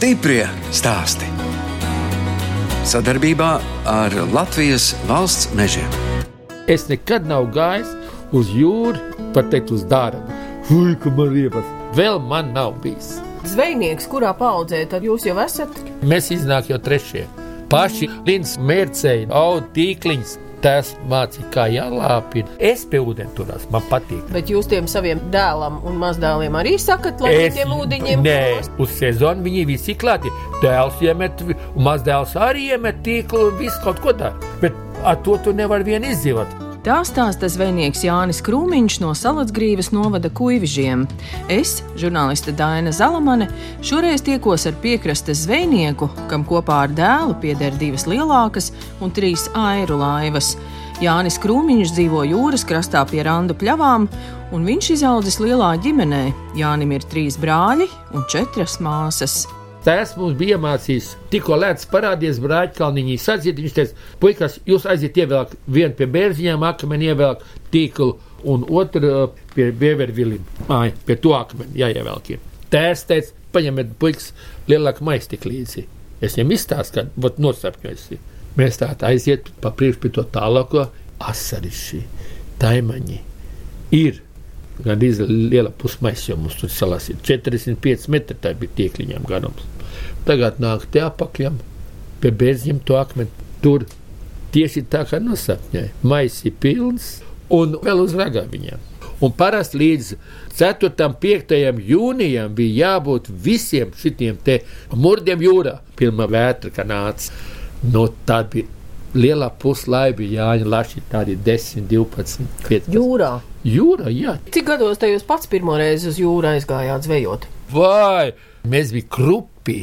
Stiprie stāsti. Sadarbībā ar Latvijas valsts mežiem. Es nekad nav gājis uz jūru, pat teikt, uz dārbu. Ui, ka man riepas. Vēl man nav bijis. Zvejnieks, kurā paudzē tad jūs jau esat? Mēs iznāk jau trešie. Paši līdz mērcēji, auga tīkliņš, tas mācīja, kā jālāpina. Es pie ūdens turās, man patīk. Bet jūs tiem saviem dēlam un mazdēliem arī sakat, lai Es- tiem ūdeņiem Nē, uz sezonu viņi visi klāti. Dēls iemet, mazdēls arī iemet tīklu un viss kaut ko dara. Bet ar to tu nevari vien izdzīvot. Tā stāsta zvejnieks Jānis Krūmiņš no Salatsgrīvas novada Kuivižiem. Es, žurnāliste Daina Zalamane, šoreiz tiekos ar piekrastes zvejnieku, kam kopā ar dēlu pieder divas lielākas un trīs airu laivas. Jānis Krūmiņš dzīvo jūras krastā pie randu pļavām, un viņš izaudzis lielā ģimenē. Jānim ir trīs brāļi un četras māsas. Tas mums bija iemācījis. Tikko lēts parādījās brāļkalniņā, sacīt, viņš teica, puikas, jūs aiziet ievelk vienu pie bērziņām, akmeni ievelk tīklu, un otru pie bievervilim, māja, pie to akmeni jāievelk. Tēs teica, paņemiet puikas lielāku maistik līdzi. Es viņam izstāstu, ka, vot nosapņojas. Mēs tā aiziet pa priekšu pie to tālāko asariši, taimaņi. Ir Gan arī liela pusmaisa, jo mums tur salās ir 45 metri, tā bija tiekliņām garums. Tagad nāk te apakļam, pie bērziņiem to akmeni. Tur tieši tā kā nosapņoja. Maisi pilns un vēl uz ragā viņam. Un parasti līdz 4. un 5. jūnijam bija jābūt visiem šitiem te murdiem jūrā. Pirmā vētra, kā nāca. No tā bija lielā puslaiva, Jāņa Laši, tā arī 10, 12, 15. jūrā. Jūra, jā, Cik gados te jūs pats pirmo reizi uz jūru aizgājāt zvejot? Vai mēs bijām krupi,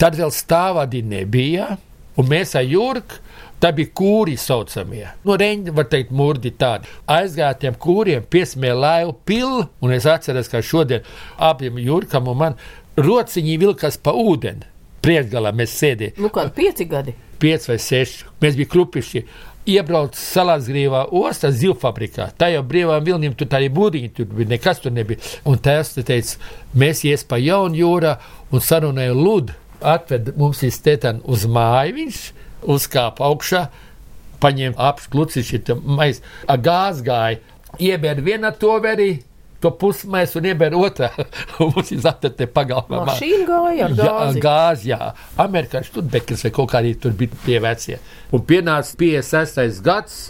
tad vēl stāvādi nebija, un mēs ar Jurku. Tā bija kūri saucamie. No reņģa, var teikt, mūrdi tādi. Aizgājām kūriem, piesmēja laivu pilu, un es atceros, ka šodien abiem Jurkam un man rociņi vilkas pa ūdeni. Priekšgalā mēs sēdējām Nu, kādi pieci gadi? 5 vai 6. Mēs bijām krupiši. Iebraucu Salāsgrīvā ostā, zivfabrikā. Tā jau brīvām vilnīm tur arī būdiņi, tur bija nekas tur nebija. Un tas teica, mēs ies pa jaunu jūrā un sarunāju Ludu. Atved mums iztētan uz māju viņš, uzkāpa augšā, paņēma apskluciši, mais, gāz gāja, iebēr viena to verī, to pusmais un iebēr otrā. Mums izatver te pagalmā. Mašīna gāja ar Jā, gāzi. gāzi, jā. Amerikāņu studbekers vai kaut kā arī tur bija tie vecie. Un pienāca 56. gads,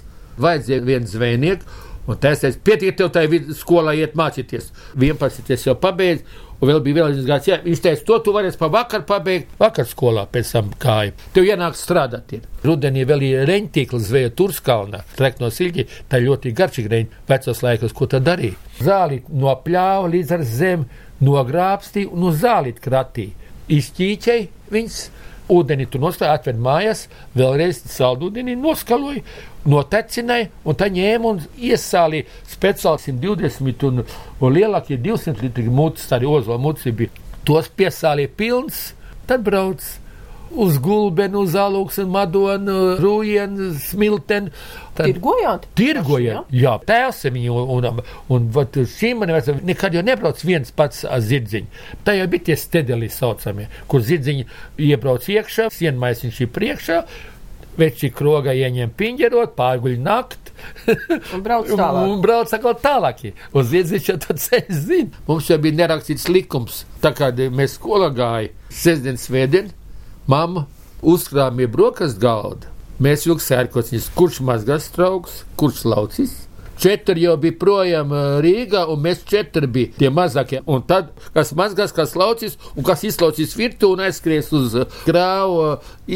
vajadzēja viens zvejnieks. Un tas teica, pietiek, tev vid- skolā iet mācīties. 11. es jau pabeidzu, un vēl bija viens gads. Jā, viņš teica, to tu varēsi pa vakar pabeigt, vakar skolā pēc tam kāju. Tev jānāk strādāt. Ir. Rudenī vēl ir reņķīkls zveja Turskalnā, trek no Silģi, tā ļoti garšīgi reņķi vecos laikos, ko tad darīja. Zāli no pļāva līdz ar zem, nogrābstīja un uz zāli kratīja. Izķīķēja viņas. Ūdeni tu nostāji, atved mājās, vēlreiz saldūdeni noskaloja, notecināja, un tā ņēma un iesālīja speciāli 120 un, un lielākie 200 litri mūcis, arī ozola mūcis bija. Tos piesālīja pilns, tad brauc uz gulbenu, uz alūks, madonu, rūjienu, smiltenu. Tad- Tirgojāt? Tirgoja, jā, tēvs viņu, un, un, un, un šī man vecā, nekad jau nebrauc viens pats ar zirdziņu. Tā jau bija tie stedeli saucamie, kur zirdziņi iebrauc iekšā, sienmaisiņš ir priekšā, veči krogā ieņem piņģerot, pārguļ nakt. Un brauc tālāk. Un brauc atkal tālāk. Uz zirdziņš jau to ceļu zina. Mums jau bija nerakstīts likums, tā kā mēs skolā gājām sestdien, svētdien, mamma uzkrāmīja brokastu galdu. Mēs vilkām sērkociņus, kurš mazgās trauks, kurš laucis. Četri jau bija projām Rīgā, un mēs četri bijām tie mazākie. Un tad, kas mazgās, kas laucis, un kas izlaucīs virtuvi un aizskries uz ā,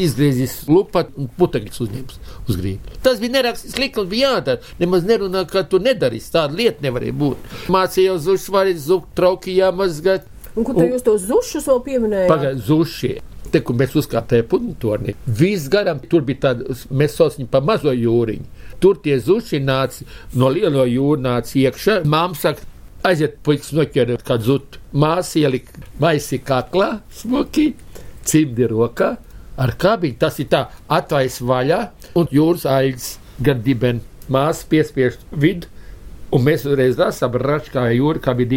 izgriezīs lupa un putekļus uzņems uz grību. Tas bija nerakstīts likums, bija jādara. Nemaz nerunā, ka tu nedarīsi. Tāda lieta nevarēja būt. Mācīja jau zušs, varēja zukt, trauki jāmazgāt. Un ko te jūs tos zušus vēl pieminējāt? Pagaidā, zušie. Te, kur mēs uzkāpām viss garām tur bija tāda, mēs saucam par mazo jūriņu. Tur tie zuši nāca no lielo jūras, nāca iekšā. Māma saka, aiziet, puikas, noķeriet kādu zutu. Māsa ielika maisi kaklā, smuki, cimdi rokā, ar kabiņu. Tas ir tā, atvais vaļā un jūras aļas gar dibeni. Māsa piespiež vidu, un mēs uzreiz lasām račkā jūru, kā bija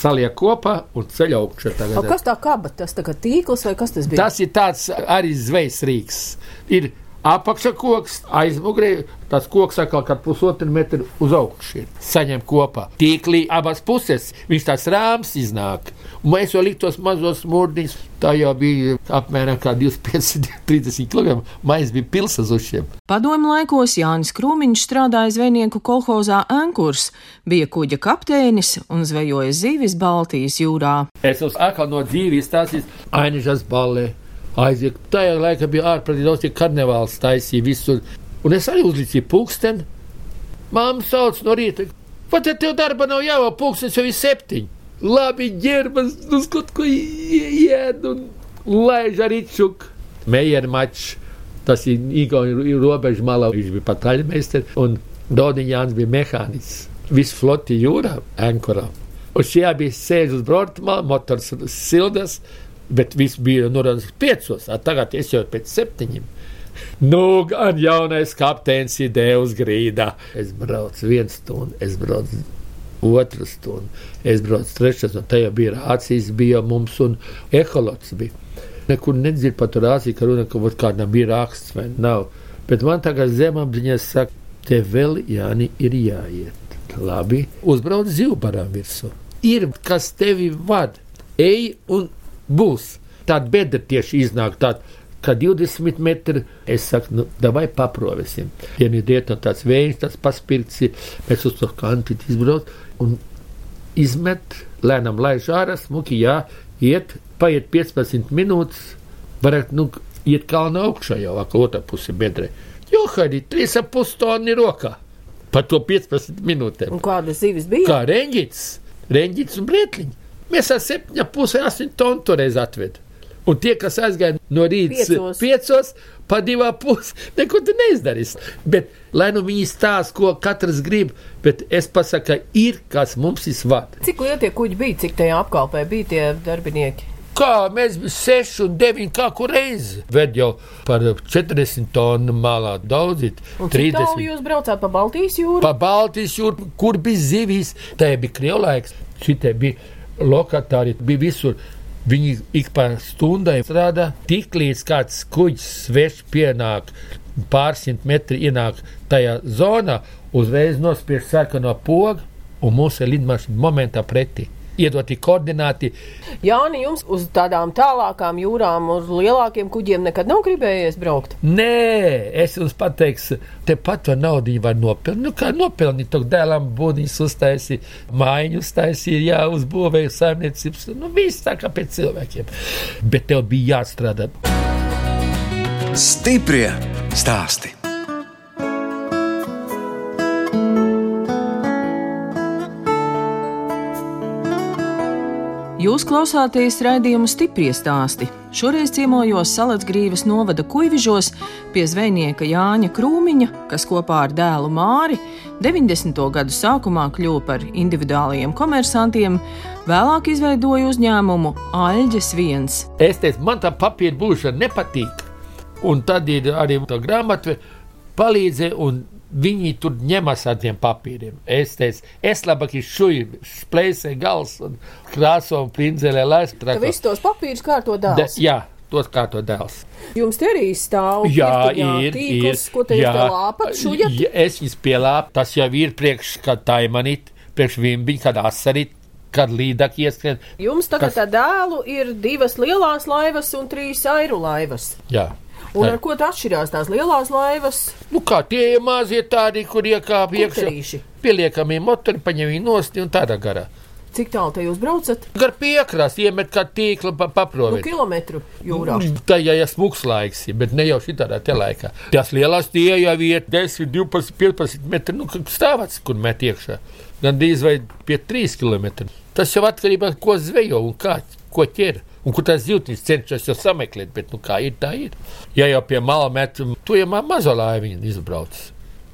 saliek kopā un ceļ augšā. Kas tā kaba? Tas kā tīkls vai kas tas bija? Tas ir tāds arī zvejas rīks. Ir apakšā koks, aizmugurē tas koks atkal kā pusotru metru uz augšu. Saņem kopā. Tīklī abas puses viņš tāds rāms iznāk. Un mēs jau liktos mazos mūrniņus. Tā jau bija apmēram 25-30 km. Maiz bija pilsas uz šiem. Padomu laikos Jānis Krūmiņš strādāja zvejnieku kolhozā Ankurs, bija kuģa kapteinis un zvejoja zivis Baltijas jūrā. Es uz atkal no dzīves stāstījis Ainižas balē. Aiziet, tajā laikā bija ārprātīgi daudz tie karnevāls taisīja visur. Un es arī uzlicu pulksteni. Māma sauc no rīta. Vai te tev darba nav jāvā pulkstenis jau ir septiņi? Labi, ģērbas, uz kaut ko ied un laiž arī čuk. Meijer mačs, tas ir Igauni robežu malā, viņš bija pataļmeisters un Dodiņāns bija mehānists. Viss floti jūrā, ankorā. Un šie bija sēž uz braucamā, motors sildas, bet viss bija norādīts piecos, tagad es jau pēc septiņiem. Nu, gan jaunais kapteinis ir devis grīdā. Es braucu vienu stundu, es braucu otru stundu, es braucu trešā stundu. Tajā bija rācijas, bija mums un eholots bija. Nekur nedzird par to rāciju, ka runa kaut kādam bija raksts vai nav. Bet man tagad zemapziņas saka, te vēl Jāni ir jāiet. Labi, uzbrauc zivbarām virsū. Ir, kas tevi vada, ej un būs. Tāda bedra tieši iznāk tāda. Kā 20 metri, es saku, nu, vai paprovesim. Ja ir diet no tāds vējš, tas paspirts, mēs uz to kantu izbrauc un izmet, lēnām laiž ārā, smuki, jā, iet, paiet 15 minūtes, varat, nu, iet kalna augšā jau, ak, otrā puse bedrē. Jo, Haidī, 3,5 tonni rokā. Par to 15 minūtēm. Un kādas zivis bija? Kā reņģits, reņģits un brietliņi. Mēs ar 7,5 tonu toreiz atvedām. Un tie, kas aizgāja no rīta Piecos. piecos, pa divām pusēm, neko tu neizdarīsi. Bet, lai nu viņi stāsta, ko katrs grib, bet es pasaku, ka ir kas mums ir svārds. Cik lieli tie kuģi bija, cik tajā apkalpē bija tie darbinieki? Kā mēs bijām 6 un 9, kā kur reizi. Ved jau par 40 tonu malā daudz, Un cik tālu jūs braucāt pa Baltijas jūru? Pa Baltijas jūru, kur bija zivīs, tā bija krievlaiks, šitie bija lokatāri, bija visur. Viņi ik pa stundai strādā, tik līdz kāds kuģis svešs pienāk, pārsimt metri ienāk tajā zonā, uzreiz nospiež sarkano pogu un mūsu lidmašīna momentā pretī. Iedoti koordināti, Jāni, jums uz tādām tālākām jūrām, uz lielākiem kuģiem nekad nav gribējies braukt. Nē, es jums pateikšu, tepat to naudu var nopelnīt. Nu, kā nopelnīt, to dēlam būdiņus uztaisīt, mājiņu uztaisīt, jā, uzbūvēju saimniecības. Nu, viss tā kā pēc cilvēkiem. Bet tev bija jāstrādā. Stiprie stāsti. Jūs klausāties raidījumu stipri stāstī. Šoreiz ciemojos Salacgrīvas novada kuģižos pie zvejnieka Jāņa Krūmiņa, kas kopā ar dēlu Māri 90. gadu sākumā kļuva par individuāliem komersantiem, vēlāk izveidoja uzņēmumu Aļģes viens. Es teicu, man tā papīra būšana nepatīk. Un tad ir arī tā grāmata, palīdzēja, un viņi tur ņemas ar tiem papīriem. Es teicu, es labāk izšuju, splēsēju gals un krāso un prinzelē laistu. Ka visus tos papīrus kārto dēls. Jā, tos kā to dēls. Jums te arī stāv Jā, ir. tīkls, ir ko te jā, lāpat, šujat? jā, Es viņus pielāpu, tas jau ir priekš, kad taimanīt, priekš vimbiņu, kad asarīt, kad līdak ieskrien. Jums tagad Kas- tā dēlu ir divas lielās laivas un trīs airu laivas. Jā. Un ar ko tā atšķirās tās lielās laivas? Nu kā tie ir mazie tādi, kur iekāp iekšā. Pieliekamie motori, paņem viņu nost un tādā garā. Cik tālu te jūs braucat? Gar piekrās iemet kā tīklu pa Nu, paprovēt. kilometru jūrā. Tā jau ir smūgs laiks, bet ne jau šitā te laikā. Tās lielās tie jau ir 10, 12, 15 metri, nu, stāvats, kur met iekšā. Gan drīz vai pie 3 km. Tas jau atkarībā no ko zvejo un kā, ko ķer. Un kur tas jūtas, cenšas jau sameklēt, bet nu, kā ir, tā ir. Ja jau pie mala met, tu jau man mazo laiviņu izbrauc.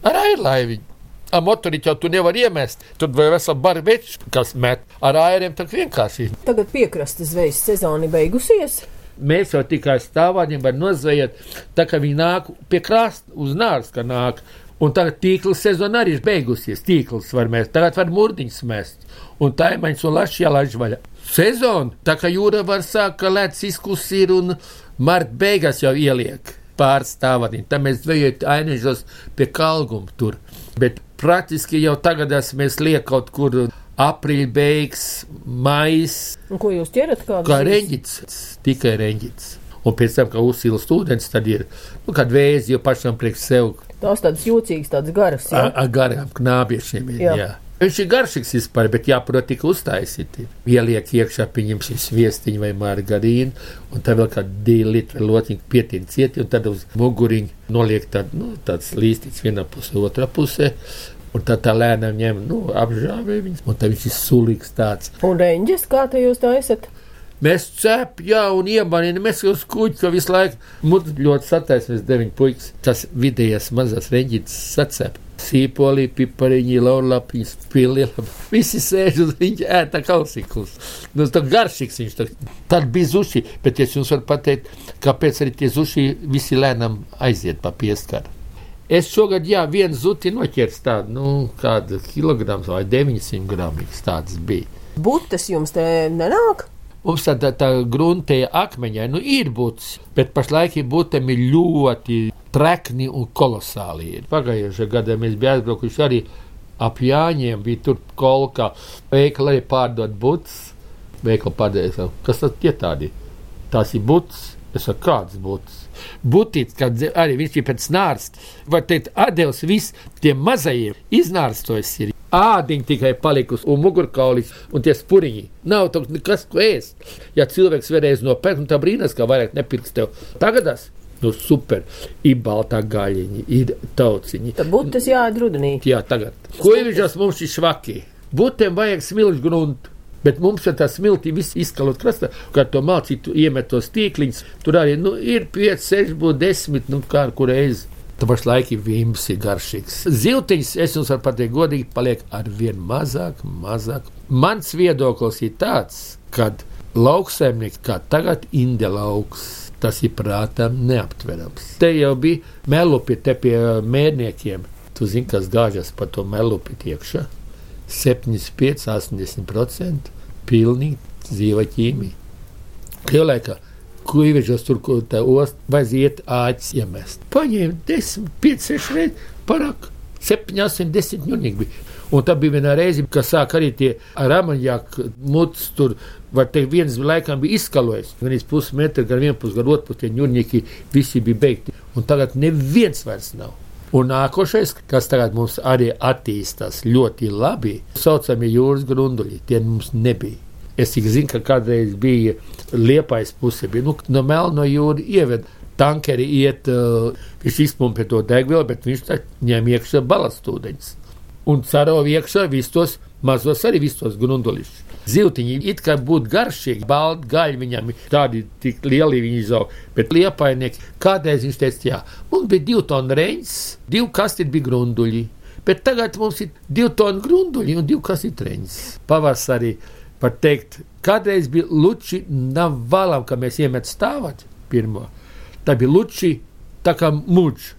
Ar airlaiviņu. Ar motoriņu jau tu nevari iemest. Tur vēl vesela bara večs, kas met. Ar airiem tā vienkārši. Tagad piekrastes zvejas sezona beigusies. Mēs jau tikai stāvāņiem varam nozvejot, tā kā viņi nāk pie krasta uz nāras, ka nāk. Un tagad tīkla sezona arī ir beigusies. Tīkls var mest, tagad var mūrdiņus mest. Un maņas un lašs jālaiž vaļā. Sezona, tā kā jūra var sākt, ka lēts izkusīt un marta beigās jau ieliek pārstāvadiņu. Tad mēs zvejojam ainežos pie kalguma tur. Bet praktiski jau tagad mēs liekam kaut kur aprīļa beigas, maijas. Un ko jūs ķerat? Kā reņģits, tikai reņģits. Un pēc tam, kad uzsilst ūdens, tad ir nu, kāda vēzi, jo pašam priekš sev. Tās tādas jūtīgas, tādas garas. Jā, ar garām knābiešiem. Ir, jā. Jā. Viņš ir garšīgs vispār, bet jāprot tik uztaisīt. Ieliek iekšā, pieņemsim, viestiņu vai margarīnu, un tā vēl kāda divi litri lotiņa pietin cieti, un tad uz muguriņu noliek tād, nu, tāds līstīts vienā pusē, otrā pusē. Un tad tā lēnām ņem, nu, apžāvē viņas, un tad viņš ir sulīgs tāds. Un reņģis, kā te jūs taisat? Mēs cepam, jā, un iemanījam, mēs jau skuģi, ka visu laiku mūžīgi ļoti sataisnēs deviņu puikas. Tas vidējais mazās reņģītas sacep. Sīpolī, pipariņi, laurlapiņas, pilīla. Visi sēž uz viņa ēta kausīklus. Nu, tā garšīgs viņš. Tad bija zuši, bet es jums varu pateikt, kāpēc arī tie zuši visi lēnām aiziet pa pieskaru. Es šogad, jā, vienu zuti noķers tādu, nu, kādu kilogramu vai 900 gramus tāds bija. Būtis jums te nenāk? Mums tā, tā, tā gruntēja akmeņā, nu ir būtis, bet pašlaik būtiem ir ļoti trekni un kolosāli. Pagājušajā gadā mēs bijām aizbraukuši arī ap Jāņiem, bija tur kolkā, veikala arī pārdot būtis, veikala pārdēja, kas tad tie tādi? Tās ir būtis, es saku, kāds būtis? Būtīts, kad arī viņš ir pēc nārsta, var teikt, atdevis viss tiem mazajiem iznārstojis ir ādiņa tikai palikusi, un mugurkaulis un tie spuriņi. Nav tā, nekas, ko ēst. Ja cilvēks vēlreiz nopērk, tad brīnās, ka vairāk nepirks tev. Tagadās. Nu, super. Ir balta gaļiņa, ir tauciņa. Tad būtu tas jāiet rudenī. Jā, tagad. Ko ir viņš mums ir švaki? Būtiem vajag smilšu gruntu. Bet mums ir tā smilti, viss izkalot krastā, kad to mācītu iemet tos tīkliņus. Tur arī nu, ir 5, 6, 10, nu kā kur reizi. Tāpēc laiki vimbs ir garšīgs. Ziltiņš, es jums varu pateikt, godīgi, paliek ar vien mazāk, mazāk. Mans viedoklis ir tāds, ka lauksaimnieks kā tagad indelauks. Tas ir prātām neaptverams. Te jau bija melupi te pie mērniekiem. Tu zini, kas gāžas pa to melupi iekšā. 75, 80% pilnīgi dzīva ķīmija. Krievlaikā kuģis tur, kur tā osta, vajag āķis iemest. Paņēma 10, 5, 6 reizes, parāk 7, 8, 10 ņūnīgi bija. Un tā bija viena reize, kad sāk arī tie ramaņģāki mutes tur. Var teikt, viens laikam bija izskalojis. Gan iz pusmetru, gan vienpus, gan otrpus tie ņūnīgi visi bija beigti. Un tagad neviens vairs nav. Un nākošais, kas tagad mums arī attīstās ļoti labi, saucamie jūras grunduļi, tie mums nebija. Es tikai zinu, ka kādreiz bija liepais puse, bija nu, no Melno jūra ieved. Tankeri iet, uh, viņš izpumpē to degvielu, bet viņš ņem iekšā balastūdeņus. Un carov iekšā visus tos mazos arī visus tos grundulišus. Ziltiņi it kā būtu garšīgi, balti gaļi viņam tādi tik lieli viņi izaug, bet liepainieki kādreiz viņš teica, jā, mums bija divi tonu reņģis, divi kasti bija grunduļi, bet tagad mums ir divi tonu grunduļi un divi kasti reņģis. Pavasarī var teikt, kādreiz bija luči nav valam, ka mēs iemet stāvat pirmo. Tā bija luči tā kā muģi.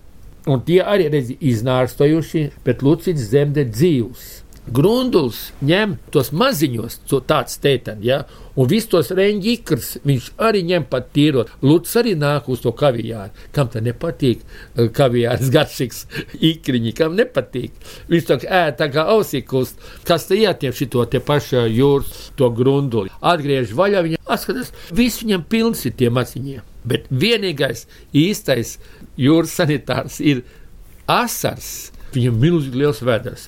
Un tie arī redz iznārstojuši, bet lucīts zemde dzīvs. Grunduls ņem tos maziņos, to tāds tētani, ja, un visus tos reņģikrs viņš arī ņem pat tīrot. Lūdzu, arī nāk uz to kaviāru. Kam tā nepatīk? Kaviārs garšīgs ikriņi, kam nepatīk. Viņš to ēd tā kā ausīkums, kas te ietiem šito te pašu jūras, to grunduli. Atgriež vaļā, viņa atskatās, viss viņam pilns ir tie maziņie. Bet vienīgais īstais jūras sanitārs ir asars. Viņam milzīgi liels vēders.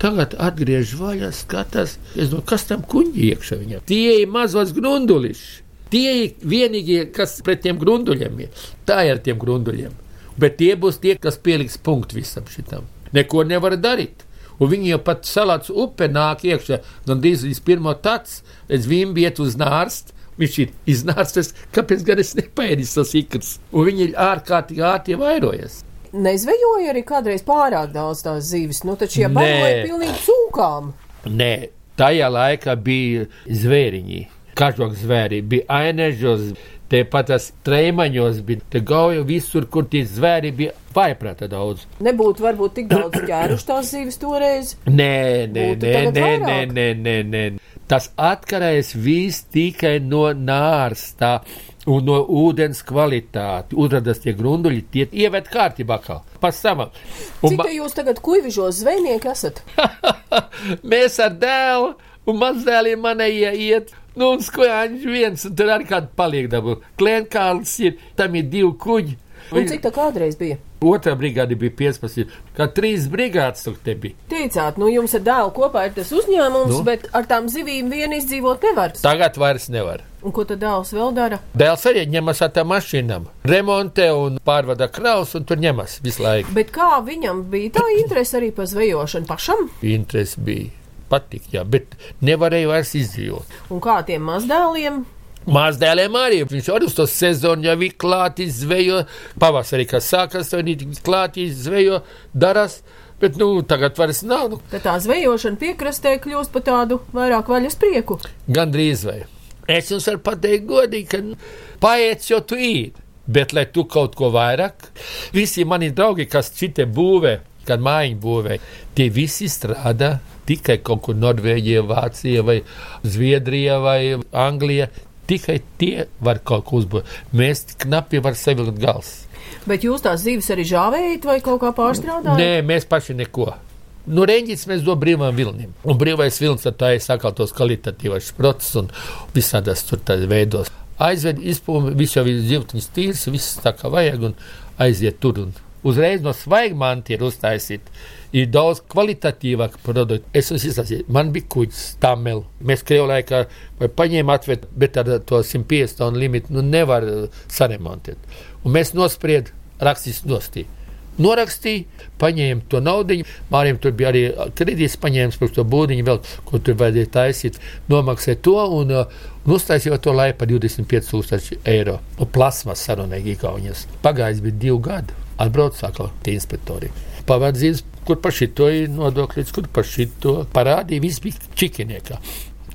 Tagad atgriež vaļā, skatās, domāju, kas tam kuģi iekšā viņam. Tie ir mazos grunduliši. Tie ir vienīgie, kas pret tiem grunduļiem ir. Tā ir ar tiem grunduļiem. Bet tie būs tie, kas pieliks punktu visam šitam. Neko nevar darīt. Un viņi jau pat salāts upe nāk iekšā, gan līdz pirmo tāds, līdz vimbi iet uz nārstu. Viņš ir iznācis, kāpēc gan es nepēdīju tos ikras. Un viņi ir ārkārtīgi ātri vairojas nezvejoja arī kādreiz pārāk daudz tās zīves. Nu, taču šie baroja pilnīgi cūkām. Nē, tajā laikā bija zvēriņi. Kažok zvēri, bija ainežos, Te pat tas trēmaņos bija, te gauja visur, kur tie zvēri bija vaiprāta daudz. Nebūtu varbūt tik daudz ķēruši tās zīves toreiz. Nē, nē, nē, nē, nē, nē, nē, nē. Tas atkarēs viss tikai no nārsta un no ūdens kvalitātes. Uzradas tie grunduļi, tie ieved kārtībā kā pa savam. Un Cik te jūs tagad kuivižos zvejnieki esat? Mēs ar dēlu un mazdēliem manējie iet. Nu, un skojāņš viens, un tur arī kāda paliek dabu. Klēnkārls ir, tam ir divi kuģi. Un cik tā kādreiz bija? Otrā brigāde bija 15, kā trīs brigādes tur bija. Teicāt, nu jums ar dēlu kopā ir tas uzņēmums, Nu? bet ar tām zivīm vien izdzīvot nevar. Tagad vairs nevar. Un ko tad dēls vēl dara? Dēls arī ņemas ar tām mašīnām, remontē un pārvada kraus, un tur ņemas visu laiku. Bet kā viņam bija tā interese arī par zvejošanu pašam? Interesi bija. Patīk, jā, bet nevarēja vairs izdzīvot. Un kā tiem mazdēliem? Mazdēliem arī viņš arī uz to sezonu jau ir klāti zvejo. Pavasarī, kas sākas, tad viņi klāti zvejo, daras. Bet nu, tagad vairs nav. Nu, Tad tā zvejošana piekrastē kļūst par tādu vairāk vaļas prieku. Gan drīz vai. Es jums varu pateikt godīgi, ka nu, paiet jau tu ir. Bet, lai tu kaut ko vairāk, visi mani draugi, kas šitie būvē, kad mājiņu būvē, tie visi strādā tikai kaut kur Norvēģijā, Vācijā vai Zviedrijā vai Anglijā. Tikai tie var kaut ko uzbūvēt. Mēs knapi var sevi likt gals. Bet jūs tās zīves arī žāvējat vai kaut kā pārstrādājat? Nē, mēs paši neko. No reņģis mēs dodam brīvām vilnim. Un brīvais vilnis tā ir sakal tos kvalitatīvais procesus un visādas tur tādā veidos. Aizved izpūmi, viss jau ir zivtiņas tīrs, viss tā kā vajag un aiziet tur. Un uzreiz no svaiga manti ir uztaisīt. Ir daudz kvalitatīvāk produktu. Es jums izstāstīju, man bija kuģis, tamel. Mēs Krievu laikā paņēmām atvērt, bet ar to 150 tonu limitu nu, nevar uh, saremontēt. Un mēs nospriedām, rakstīs nostīt. Norakstīja, paņēma to naudu. Māriem tur bija arī kredīts, paņēma par to būdiņu, vēl, ko tur vajadzēja taisīt. Nomaksāja to un, uh, un uztaisīja to laipu par 25,000 eiro. Un plasmas sarunīgi Igaunijas. Pagājis bija divi gadi. Atbrauc sākot tie inspektori. Pavadzījis, kur par šito ir nodokļus, kur par šito parādīja, viss bija čikiniekā.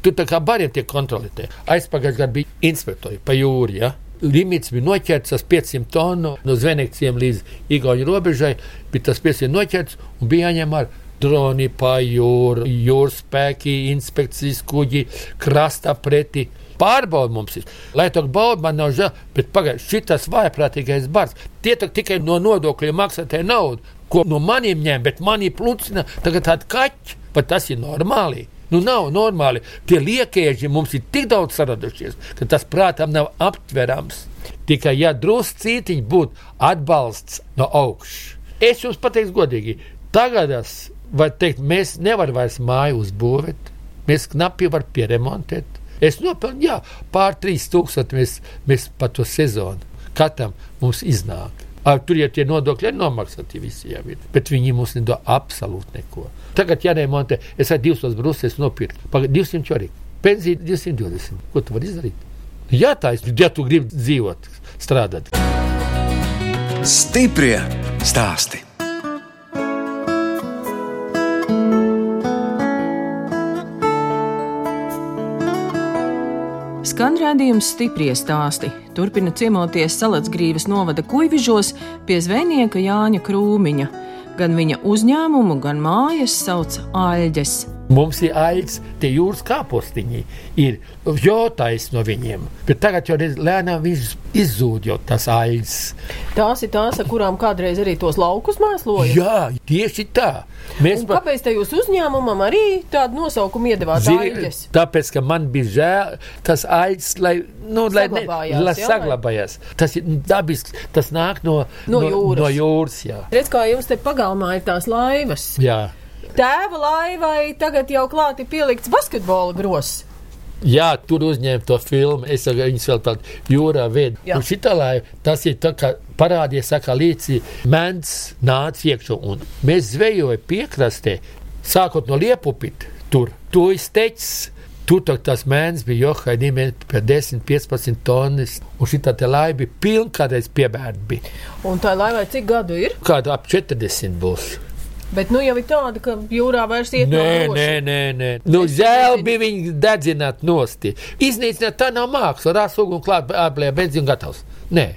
Tur tā kā bariem tiek kontrolēti. Aizpagājis gadu bija inspektori pa jūru. Ja? Limits bija noķerts ar 500 tonu no Zvenekcijiem līdz Igaunijas robežai. Bija tas 500 noķerts un bija jāņem ar droni pa jūru, jūras spēki, inspekcijas kuģi, krasta pretī. Pārbauda mums ir. Lai to baudu, man nav žēl, bet pagaidiet, šis vājprātīgais bars. Tie tikai no nodokļiem maksātē naudu, ko no maniem ņem, bet manī plucina tagad tādi kaķi. Pat tas ir normāli. Nu, nav normāli. Tie liekēži mums ir tik daudz saradušies, ka tas prātam nav aptverams. Tikai ja druscītiņi būtu atbalsts no augšas. Es jums pateikšu godīgi, tagad teikt, mēs nevaram vairs māju uzbūvēt, mēs knapi varam pieremontēt. Es nopelnu, jā, pār 3000 mēs, mēs pa to sezonu. Katram mums iznāk. Ar, tur jau tie nodokļi ir nomaksāti visiem, ir, bet viņi mums nedod absolūti neko. Tagad, ja remontē, es ar 200 brūces nopirku, pagaidi 200 arī. Pensija 220. Ko tu vari izdarīt? Jā, tā ir. Ja tu gribi dzīvot, strādāt. Stiprie stāsti. Skan redzējums stiprie stāsti. Turpina ciemoties Salacgrīvas novada kuģižos pie zvejnieka Jāņa Krūmiņa. Gan viņa uzņēmumu, gan mājas sauc Āļģes. Mums ir aits, tie jūras kāpostiņi ir jotais no viņiem, bet tagad jau reiz lēnām viņš izzūd jau tas aits. Tās ir tās, ar kurām kādreiz arī tos laukus mēsloja. Jā, tieši tā. Mēs Un kāpēc te jūs uzņēmumam arī tādu nosaukumu iedevāt? Āļģes? Tāpēc, ka man bija žēl tas aits, lai, nu, lai, ne, lai jā, saglabājās. Tas ir dabisks, tas nāk no, No jūras. No jūras jā. Redz, kā jums te pagalmā ir tās laivas. Jā. Tēva laivai tagad jau klāti pielikts basketbola gross. Jā, tur uzņēma to filmu. Es jau viņus vēl tādā jūrā vedu. Jā. Un šitā laiva, tas ir tā kā parādīja, saka, līdzi mēns nāca iekšā. Un mēs zvejojam piekrastē, sākot no liepupita. Tur, tu izteicis. Tur tas mēnesis bija johaidījumi pie 10, 15 tonnas. Un šī tā laiva bija pilna, kādreiz piebērta. Un tā laivai cik gadu ir? Kāda ap 40 būs. Bet nu jau ir tāda, ka jūrā vairs iet Nē, droši. nē, nē, nē. Nu, žēl bija viņi dedzināt nosti. Iznīcināt tā nav māksla. Rās uguni klāt, aplē benzīnu gatavs. Nē,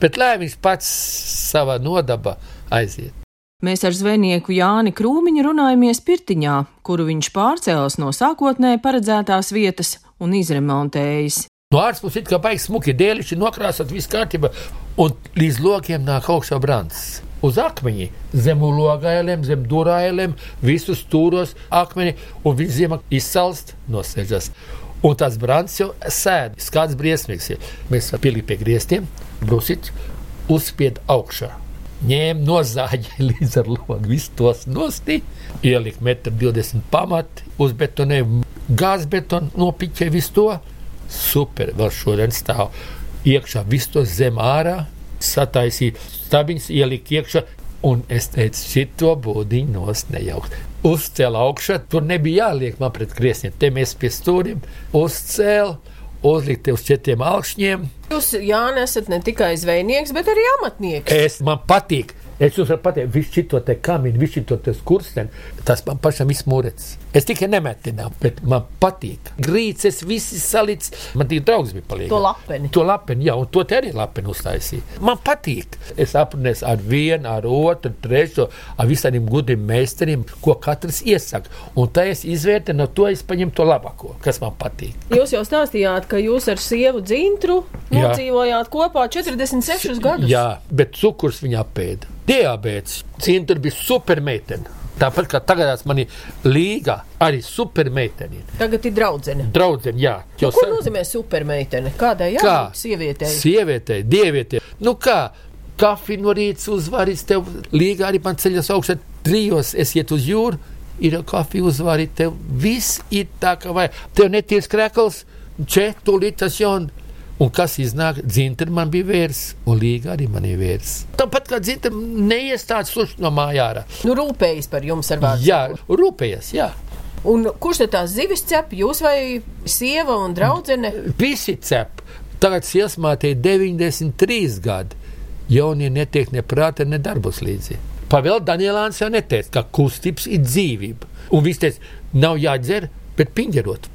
bet lai viņš pats savā nodaba aiziet. Mēs ar zvejnieku Jāni Krūmiņu runājamies Pirtiņā, kuru viņš pārcēlis no sākotnēji paredzētās vietas un izremontējis. No ārpus it kā baigs smuki dēļiši nokrāsot visu kārtību, un līdz lokiem nāk augšā brants. Uz akmeņa, zem logājiem, zem durājiem, visus stūros akmeni, un viņš ziemā izsalst, nosēžas. Un tas brants jau sēž, skats briesmīgs. ir. Mēs pieliekam pie griestiem, brūsit, uzspied augšā. Ņēma nozāģi līdz ar logu, visus tos nosti, ielika 1,20 m pamatu, uzbetonēja gāzbetonu, nopiķēja visu to. Super, vēl šodien stāv iekšā, visu to zem ārā, sataisīja stabiņus, ielika iekšā. Un es teicu, šito būdiņu nos nejaukt. Uzcēla augšā, tur nebija jāliek man pret griestiem. Te mēs pie stūriem uzcēla, uzlika uz četriem augšņiem. Jūs, Jānis, esat ne tikai zvejnieks, bet arī amatnieks. Es man patīk. Es jums varu pateikt, viņš šito te kamīnu, viņš šito te skursteni, tas man pašam izmūrēts. Es tikai nemetināju, bet man patīk. Grīces, visi salīdz. Man tie draugs bija palīdzīgi. To lapeni. To lapeni, jā, un to te arī lapeni uztaisīja. Man patīk. Es aprunēs ar vienu, ar otru, trešo, ar visādiem gudriem meistariem, ko katrs iesaka. Un tā es izvērtēju, no to es paņemu to labāko, kas man patīk. Jūs jau stāstījāt, ka jūs ar sievu dzintru Jā. nodzīvojāt kopā 46 gadus. Jā, bet cukurs viņa apēda. Diabēts. Cinta bija supermeitene. Tāpat kā tagad man ir līga, arī supermeitene. Tagad ir draudzene. Draudzene, jā. Jo Ko sa- nozīmē supermeitene? Kādai Kā? jābūt sievietei? Sievietei, dievietei. Nu kā? Kafiju no rīta uzvarīs tev, līga arī man ceļas augšā trijos, es iet uz jūru, ir jau kafija uzvarīt tev. Viss ir tā, kā vajag. Tev neties krekls, četru litas jaunu. Un kas iznāk? Dzinter man bija vērs, un līga arī man ir vērs. Tāpat kā dzinter neiestāds slušs no mājā. Nu, rūpējas par jums ar vārdu. Jā, rūpējies, jā. Un kurš tad tās zivis cep? Jūs vai sieva un draudzene? Visi cep. Tagad iesmātē 93 gadi. Jaunie netiek ne prāta, ne darbos līdzi. Pavēl Danielāns jau neteica, ka kustības ir dzīvība. Un viņš teica, nav jādzer, bet piņģerot.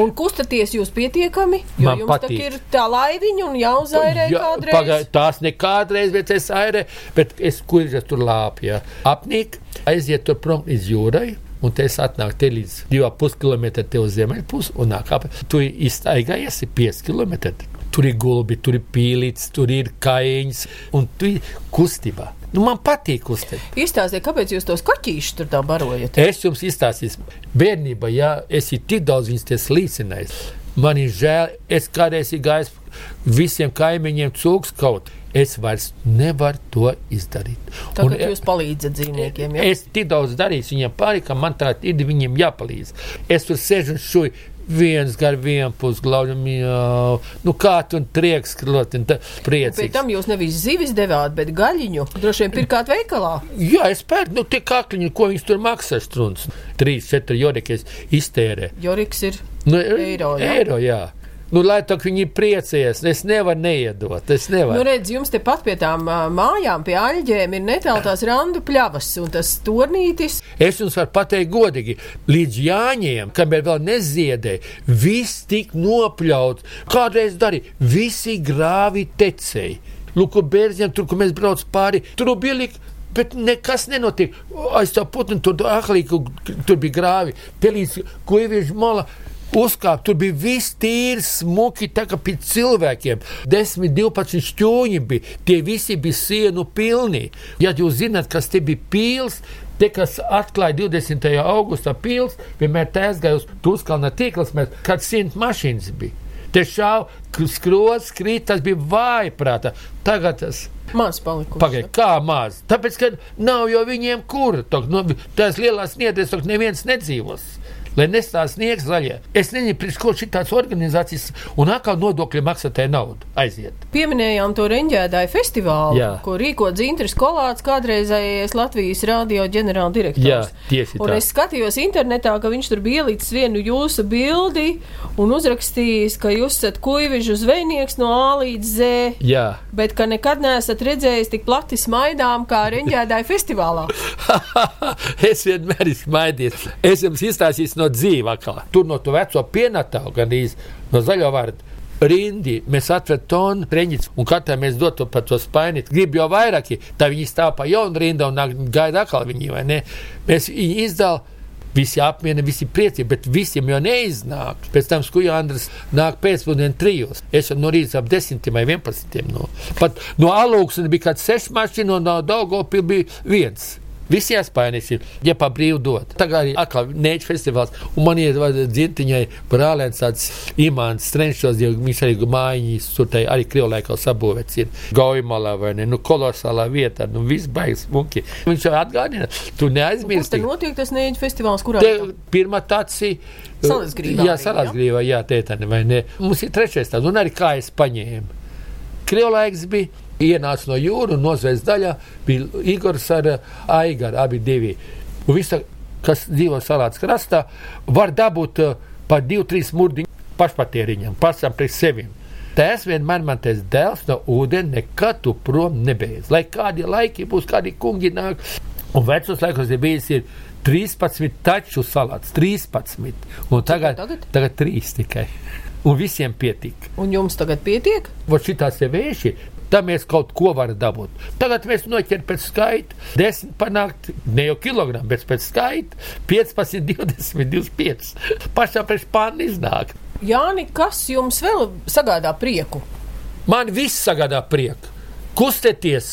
Un kustaties jūs pietiekami, jo Man jums patīk. ir tā laiviņa un jāuzairē Ja, kādreiz. pagai- tās nekādreiz, bet es airē, bet es kurš tur lāpju. Apnīk, aiziet tur prom līdz jūrai. Un te es atnāku te līdz 2,5 km te uz ziemeļpusi un nāk ap. Tu iztaigājies 5 km. Tur ir gulbi, tur ir pīlīts, tur ir kaiņas un tu ir kustībā. Nu, man patīk kustēt. Izstāstiet, kāpēc jūs tos kaķīšus tur tā barojat? Es jums izstāstīšu, bērnībā, ja es ir tik daudz viņas slīcinājis, man ir žēl, es kādreiz esmu gājis visiem kaimiņiem cūks kaut. Es vairs nevaru to izdarīt. Tagad Un, jūs palīdzat dzīvniekiem. Ja? Es tik daudz darīju viņiem pāri, ka man tā ir viņiem jāpalīdz. Es tur sēžu un šuju. Viens gar vienu pusi glaužam, jau nu, kā tu trieks, un tā Pēc priecīgs. tam jūs nevis zivis devāt, bet gaļiņu droši vien pirkāt veikalā. Jā, es pērku, nu, tie kakliņi, ko viņš tur maksā, strūns. Trīs, četri jodikies iztērē. Joriks ir Nu, Eiro, jā? eiro, jā. Nu, lai tā viņi priecējas, es nevaru neiedot. Es nevaru. Nu, redz, jums te pat pie tām mājām, pie aļģēm ir netāltās randu pļavas, un tas tornītis. Es jums varu pateikt, godīgi, līdz Jāņiem, kamēr vēl neziedēja, viss tika nopļauts. Kādreiz darīja, visi grāvi tecēji. Lūk, bērniem tur, kur mēs braucam pāri, tur bija likt. Bet nekas nenotiek. Aiz tā putna tur aklīgi, tur bija grāvi. Te līdz ieviež mala. Uzkāpt, tur bija viss tīrs, smuki, tā kā pie cilvēkiem. 10, 12 šķūņi bija. Tie visi bija sienu pilni. Ja jūs zināt, kas te bija pils, Te, kas atklāja 20. augustā pils, vienmēr tēsgāja uz Tuskalna tīklas, mēs kad simt mašīnas bija. Te šāva skrots, krīt, tas bija vājprāta. Tagad tas Maz palikuši. pagaid, kā maz. Tāpēc, ka nav jau viņiem kur. Tok, no, tās lielās niedres, tur neviens nedzīvos. Lai nestāv sniegs zaļie. Es nezinu, pirms ko šitās organizācijas un atkal nodokļu maksātāja naudu aiziet. Pieminējām to reņģēdāju festivālu, Jā. ko rīko Dzintris Kolāts, kādreizējais Latvijas radio ģenerāldirektors. Jā, tieši Un tā. es skatījos internetā, ka viņš tur bija ielicis vienu jūsu bildi un uzrakstījis, ka jūs esat kuivižu zvejnieks no A līdz Z, Jā. bet ka nekad neesat redzējis tik plati smaidām kā reņģēdāju festivālā. es vienmēr esmu smaidījis. Es jums izstāstīšu no dzīves, tur no to veco pienatālu, gan no zaļo vārdu. Rindi, mēs atveram tonu reņģis, un katram mēs dotu pa to spainīt. Grib jau vairāk, tā viņi stāv pa jaunu rindu un gaida atkal viņi, vai ne? Mēs viņu izdalām. Visi apmiena, visi priecīgi, bet visiem jau neiznāk. Pēc tam skuja Andris nāk pēcpusdienā trijos. Es jau no rīta ap desmitiem vai vienpadsmitiem. No. Pat no Alūksnes bija kāds seši mašīnu, un no Daugopil bija viens. Visi jāspējas ir, ja pa brīvu dot. Tagad arī atkal nēķis festivāls, un man ir dzirtiņai brālēns tāds imants trenšos, jo viņš arī mājiņas, tur tai arī krievlaikā sabūvēts ir Gaujimalā vai ne, nu kolosālā vietā, nu viss baigs smuki. Viņš jau atgādina, tu Kur neaizmirsti. tad notiek tas nēģu festivāls, kurā Te pirmā tāds ir. Salasgrīvā Jā, salasgrīvā, jā, tētani, vai ne? Mums ir trešais tāds, un arī kā es paņēmu. Krievlaiks bija, ienāca no jūras, un nozvēs daļā bija Igors ar Aigaru, abi divi. Un visa, kas dzīvo salāts krastā, var dabūt uh, pa divu, trīs murdiņu pašpatēriņam, pašam pret sevi. Tas vienmēr man teica, dēls no ūdens nekad tu prom nebeidz. Lai kādi laiki būs, kādi kungi nāk. Un vecos laikos ir bijis ir 13 taču salāts, 13. Un tagad, tagad? tagad 3 tikai. Un visiem pietika. Un jums tagad pietiek? Vot šitās te tam mēs kaut ko varam dabūt. Tagad mēs noķeram pēc skaita, 10 panākt, ne jau kilogramu, bet pēc skaita 15, 20, 25. Pašā priekš pāri iznāk. Jāni, kas jums vēl sagādā prieku? Man viss sagādā prieku. Kustēties,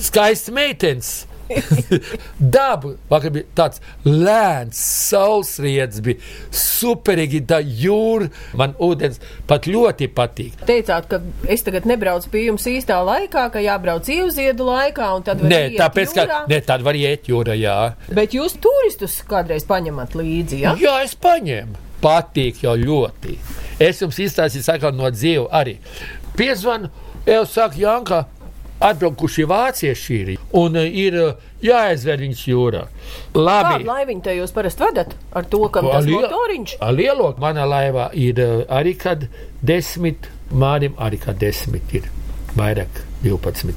skaists meitenes. Daba, vakar bija tāds lēns, saulsriedz, bija superīgi tā jūra. Man ūdens pat ļoti patīk. Teicāt, ka es tagad nebraucu pie jums īstā laikā, ka jābrauc ievziedu laikā, un tad var Nē, iet tāpēc, ka jūrā. ne, tāda var iet jūrā, jā. Bet jūs turistus kādreiz paņemat līdzi, ja? Jā, es paņēmu. Patīk jau ļoti. Es jums izstāstīju, sakot, no dzīves arī. Piezvanu, jau saka, Janka, atbraukuši vācieši ir un uh, ir uh, jāaizver viņus jūrā. Labi. Kādu laiviņu te jūs parasti vedat ar to, kam tas Liel- motoriņš? a Lielo manā laivā ir uh, arī kad desmit, mārim arī kad desmit ir vairāk, 12.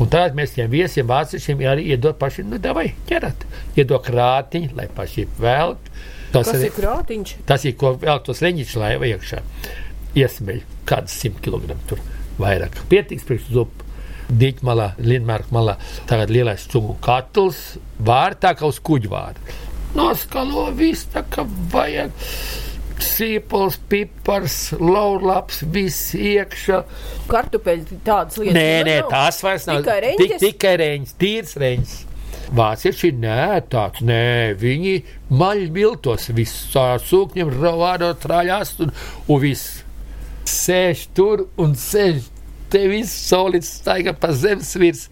Un tādā mēs tiem viesiem, vāciešiem arī iedod paši, nu, davai, ķerat. Iedod krātiņu, lai paši velk. Tas Kas ir krātiņš? Tas ir ko vēl tos reņģis laiva iekšā. Iesmeļ kāds simt kilogramu tur vairāk. Pietiks priekš zupu. Dīķmalā, Linmārka malā, tagad lielais cūku katls, vārtā kā uz kuģu vārdu. Noskalo viss tā kā vajag. Sīpols, pipars, laurlaps, viss iekšā. Kartupeļi tādas lietas. Nē, nē, tās vairs nav. Tikai Tik, reņģes? tikai reņģis, tīrs reņģis. Vācieši nē, tāds nē, viņi maļ viltos, visā sūkņiem ravādo traļās un, un viss. Sēž tur un sēž, te viss solīts staiga pa zemes virs.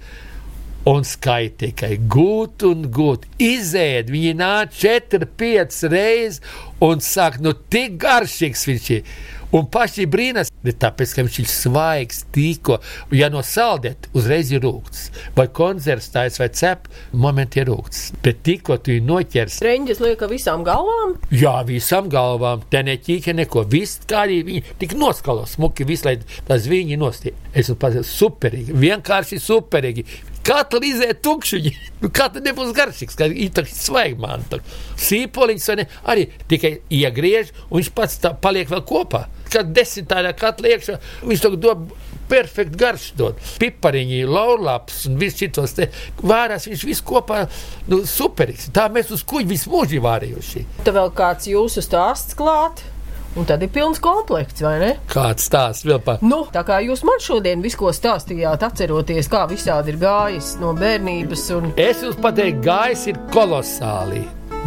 Un skaita tikai gūt un gūt. Izēd, viņi nāk četri, pieci reizes un saka, nu tik garšīgs viņš ir. Un paši brīnās, tāpēc, ka viņš ir svaigs, tīko. Ja no saldēt, uzreiz ir rūkts. Vai konzervs tāds vai cep, momenti ir rūkts. Bet tikko tu viņu noķers, Reņģis lieka visām galvām. jā, visam galvām, te neķīka neko. Viss kā arī viņi tik noskalo smuki, visu, lai tas viņi nostie. Es esmu pats superīgi, vienkārši superīgi. Katru izēju tukšuņi, nu, katru nebūs garšīgs, kā ir tā svaigi man. tā. Sīpoliņš arī tikai iegriež, un viņš pats tā paliek vēl kopā. Kad desmit tādā katlā iekšā, viņš to dod perfekti garš dod. Pipariņi, laurlaps un viss šitos te vārās, viņš viss kopā, nu, superīgs. Tā mēs uz kuģi visu mūžu vārījuši. Tad vēl kāds jūsu stāsts klāt. Un tad ir pilns komplekts, vai ne? Kāds stāsts vēl par Nu, tā kā jūs man šodien visu ko stāstījāt, atceroties, kā visādi ir gājis no bērnības un Es jums pateiktu, gājis ir kolosāli.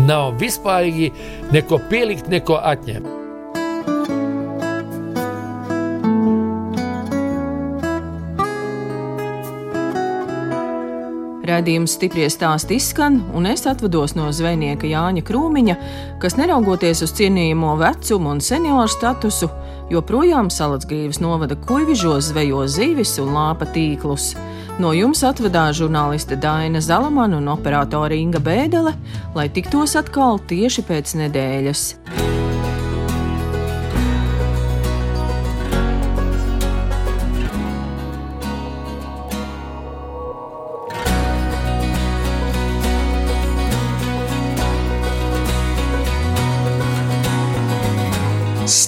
Nav vispārīgi neko pielikt, neko atņemt. Raidījums stipri stāsti izskan, un es atvados no zvejnieka Jāņa Krūmiņa, kas neraugoties uz cienījamo vecumu un senioru statusu, joprojām Salacgrīvas novada kuģižos zvejo zivis un lāpa tīklus. No jums atvedās žurnāliste Daina Zalamana un operātore Inga Bēdelē, lai tiktos atkal tieši pēc nedēļas.